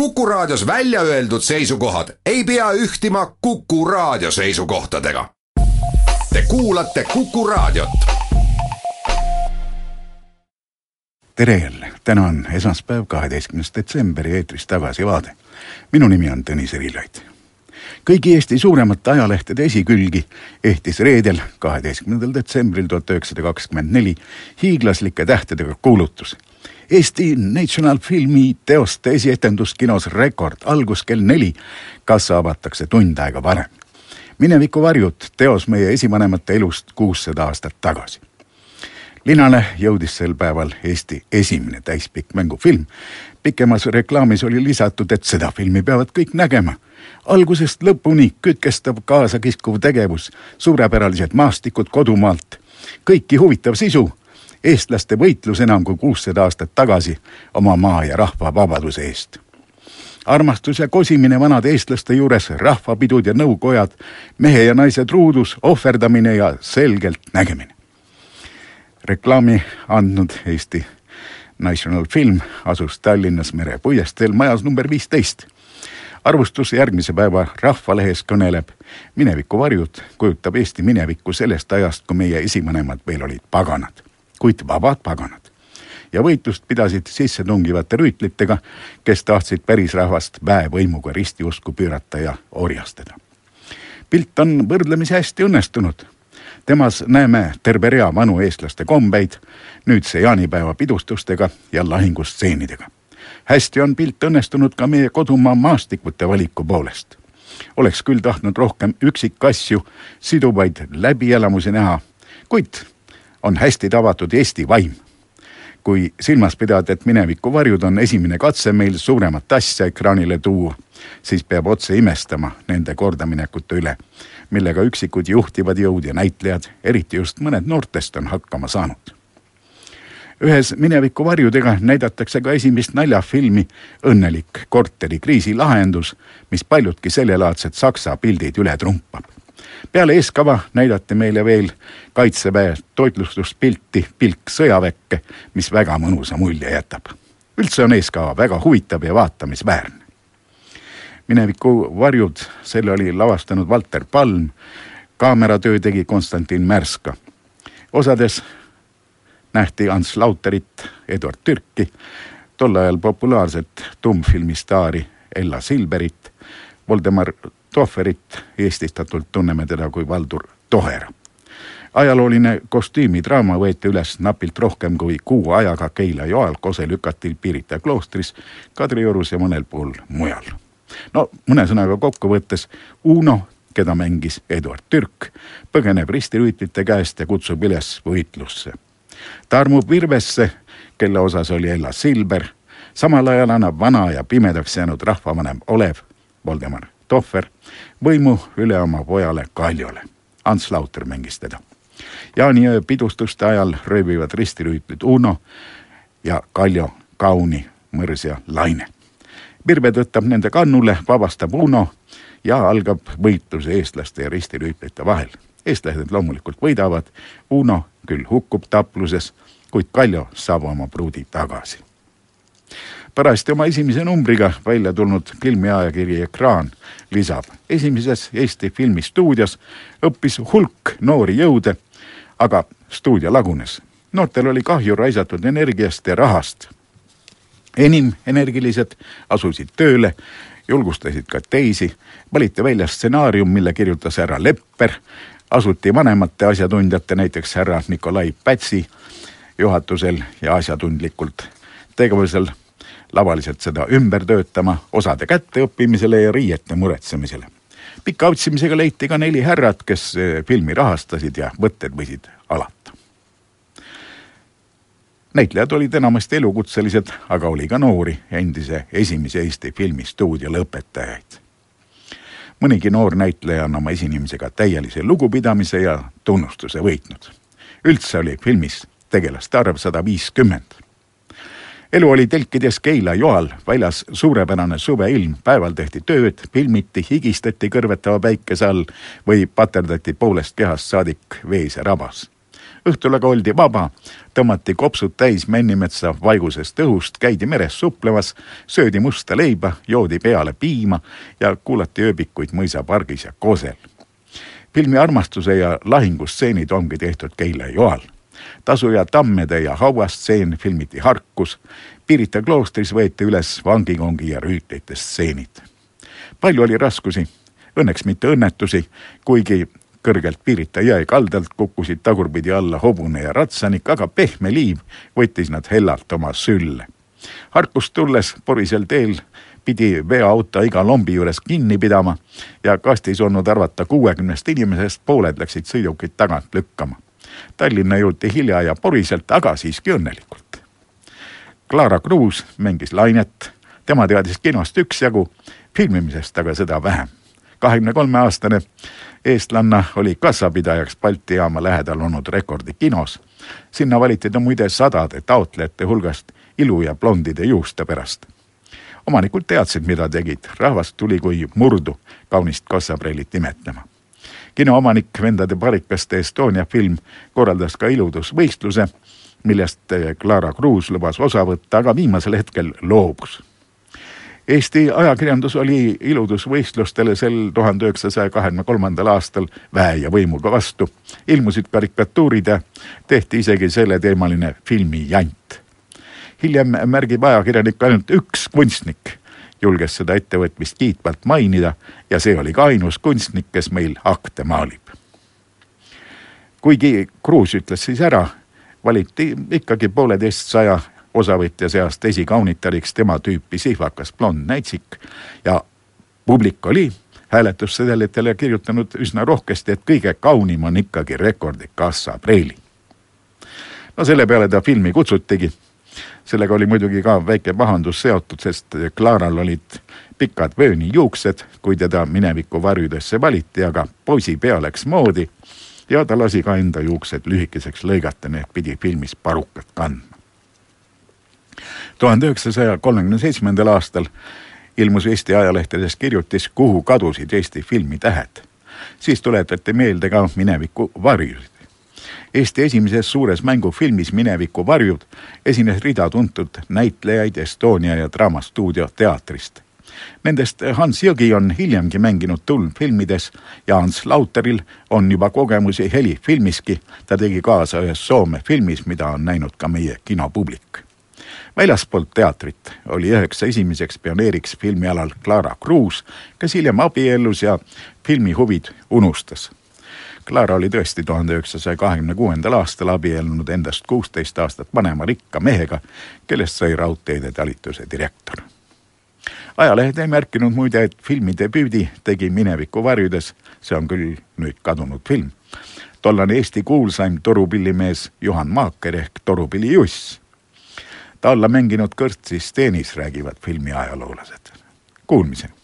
Kuku Raadios välja öeldud seisukohad ei pea ühtima Kuku Raadio seisukohtadega. Te kuulate Kuku Raadiot. tere jälle, täna on esmaspäev, kaheteistkümnes detsember ja eetris Tagasivaade. minu nimi on Tõnis Erilaid. kõigi Eesti suuremate ajalehtede esikülgi ehtis reedel, kaheteistkümnendal detsembril tuhat üheksasada kakskümmend neli hiiglaslike tähtedega kuulutus Eesti National Filmi teoste esietendus kinos Rekord algus kell neli. kassa avatakse tund aega varem. mineviku varjud, teos meie esivanemate elust kuussada aastat tagasi. linale jõudis sel päeval Eesti esimene täispikk mängufilm. pikemas reklaamis oli lisatud, et seda filmi peavad kõik nägema algusest lõpuni kütkestav kaasakiskuv tegevus, suurepäralised maastikud kodumaalt, kõiki huvitav sisu eestlaste võitlus enam kui kuussada aastat tagasi oma maa ja rahva vabaduse eest. armastus ja kosimine vanade eestlaste juures, rahvapidud ja nõukojad, mehe ja naise truudus, ohverdamine ja selgelt nägemine. reklaami andnud Eesti National Film asus Tallinnas Mere puiesteel majas number viisteist arvustus järgmise päeva Rahvalehes kõneleb mineviku varjud kujutab Eesti minevikku sellest ajast, kui meie esivanemad veel olid paganad kuid vabad paganad. ja võitlust pidasid sissetungivate rüütlitega, kes tahtsid pärisrahvast väevõimuga ristiusku pöörata ja orjastada. pilt on võrdlemisi hästi õnnestunud. temas näeme terve rea vanu eestlaste kombeid, nüüdse jaanipäeva pidustustega ja lahingustseenidega. hästi on pilt õnnestunud ka meie kodumaa maastikute valiku poolest oleks küll tahtnud rohkem üksikasju, siduvaid läbielamusi näha, kuid on hästi tavatud Eesti vaim. kui silmas pidada, et mineviku varjud on esimene katse meil suuremat asja ekraanile tuua, siis peab otse imestama nende kordaminekute üle, millega üksikud juhtivad jõud ja näitlejad, eriti just mõned noortest, on hakkama saanud ühes mineviku varjudega näidatakse ka esimest naljafilmi Õnnelik korterikriisi lahendus, mis paljudki sellelaadsed saksa pildid üle trumpab peale eeskava näidati meile veel kaitseväe toitlustuspilti Pilk sõjaväkke, mis väga mõnusa mulje jätab. üldse on eeskava väga huvitav ja vaatamisväärne. mineviku varjud, selle oli lavastanud Valter Palm, kaameratöö tegi Konstantin Märska. osades nähti Ants Lauterit, Eduard Türki, tol ajal populaarset tummfilmi staari Ella Silberit, Voldemar Tohverit, eestistatult tunneme teda kui Valdur Tohera. ajalooline kostüümidraama võeti üles napilt rohkem kui kuu ajaga Keila-Joal, Kose-Lükatil, Pirita kloostris, Kadriorus ja mõnel pool mujal. no mõne sõnaga kokku võttes Uno, keda mängis Eduard Türk, põgeneb ristirüütlite käest ja kutsub üles võitlusse. ta armub Virvesse, kelle osas oli Ella Silber, samal ajal annab vana ja pimedaks jäänud rahvavanem Olev, Voldemar Tohver võimu üle oma pojale Kaljole. Ants Lauter mängis teda. jaaniöö pidustuste ajal röövivad ristirüütlid Uno ja Kaljo Kauni, Mõrs ja Laine. Virve tõttab nende kannule, vabastab Uno ja algab võitlus eestlaste ja ristirüütlite vahel. eestlased loomulikult võidavad, Uno küll hukkub tapluses, kuid Kaljo saab oma pruudi tagasi parajasti oma esimese numbriga välja tulnud filmiajakiri Ekraan lisab, esimeses Eesti filmistuudios õppis hulk noori jõude, aga stuudio lagunes. noortel oli kahju raisatud energiast ja rahast. enim energilised asusid tööle, julgustasid ka teisi, valiti välja stsenaarium, mille kirjutas härra Lepper, asuti vanemate asjatundjate, näiteks härra Nikolai Pätsi juhatusel ja asjatundlikult tegevusel lavaliselt seda ümber töötama, osade kätteõppimisele ja riiete muretsemisele. pika otsimisega leiti ka neli härrat, kes eh, filmi rahastasid ja võtted võisid alata. näitlejad olid enamasti elukutselised, aga oli ka noori, endise esimese Eesti filmistuudio lõpetajaid. mõnigi noor näitleja on oma esinemisega täielise lugupidamise ja tunnustuse võitnud. üldse oli filmis tegelaste arv sada viiskümmend elu oli telkides Keila-Joal, väljas suurepärane suveilm, päeval tehti tööd, filmiti, higistati kõrvetava päikese all või paterdati poolest kehast saadik vees ja rabas. õhtul aga oldi vaba, tõmmati kopsud täis Männimetsa vaigusest õhust, käidi meres suplemas, söödi musta leiba, joodi peale piima ja kuulati ööbikuid mõisapargis ja Kosel. filmi armastuse ja lahingustseenid ongi tehtud Keila joal tasuja tammede ja hauastseen filmiti Harkus, Pirita kloostris võeti üles vangikongi ja rüütlite stseenid. palju oli raskusi, õnneks mitte õnnetusi, kuigi kõrgelt Pirita jõe kaldalt kukkusid tagurpidi alla hobune ja ratsanik, aga pehme liiv võttis nad hellalt oma sülle. Harkust tulles porisel teel pidi veoauto iga lombi juures kinni pidama ja kastis olnud arvata kuuekümnest inimesest pooled läksid sõidukit tagant lükkama. Tallinna jõuti hilja ja poriselt, aga siiski õnnelikult. Clara Cruz mängis Lainet, tema teadis kinost üksjagu, filmimisest aga seda vähem. kahekümne kolme aastane eestlanna oli kassapidajaks Balti jaama lähedal olnud Rekordi kinos. sinna valiti ta muide sadade taotlejate hulgast ilu ja blondide juuste pärast. omanikud teadsid, mida tegid, rahvast tuli kui murdu kaunist kassapreilit imetlema kinoomanik Vendade parikaste Estonia film korraldas ka iludusvõistluse, millest Clara Cruz lubas osa võtta, aga viimasel hetkel loobus. Eesti ajakirjandus oli iludusvõistlustele sel tuhande üheksasaja kahekümne kolmandal aastal väe ja võimuga vastu. ilmusid karikatuurid ja tehti isegi selleteemaline filmijant. hiljem märgib ajakirjanik ainult üks kunstnik julges seda ettevõtmist kiitvalt mainida ja see oli ka ainus kunstnik, kes meil akte maalib. kuigi Kruus ütles siis ära, valiti ikkagi pooleteistsaja osavõtja seast esikaunitariks tema tüüpi sihvakas blond näitsik ja publik oli hääletussedelitele kirjutanud üsna rohkesti, et kõige kaunim on ikkagi rekordi Kassa Preili. no selle peale ta filmi kutsutigi sellega oli muidugi ka väike pahandus seotud, sest Claral olid pikad vöönijuuksed, kui teda mineviku varjudesse valiti, aga poisi pea läks moodi ja ta lasi ka enda juuksed lühikeseks lõigata, nii et pidi filmis parukat kandma. tuhande üheksasaja kolmekümne seitsmendal aastal ilmus Eesti ajalehtedes kirjutis, kuhu kadusid Eesti filmitähed. siis tuletati meelde ka mineviku varjusid. Eesti esimeses suures mängufilmis Mineviku varjud esines rida tuntud näitlejaid Estonia ja Draamastuudio teatrist. Nendest Hans Jõgi on hiljemgi mänginud tulmfilmides ja Hans Lauteril on juba kogemusi helifilmiski. ta tegi kaasa ühes Soome filmis, mida on näinud ka meie kinopublik. väljaspoolt teatrit oli üheks esimeseks pioneeriks filmialal Clara Cruz, kes hiljem abiellus ja filmihuvid unustas Clara oli tõesti tuhande üheksasaja kahekümne kuuendal aastal abiellunud endast kuusteist aastat vanema rikka mehega, kellest sai raudteede talituse direktor. ajalehed ei märkinud muide, et filmi debüüdi tegi Mineviku varjudes, see on küll nüüd kadunud film, tollane Eesti kuulsaim torupillimees Juhan Maaker ehk Torupilli Juss. ta alla mänginud kõrtsis teenis, räägivad filmi ajaloolased. Kuulmiseni.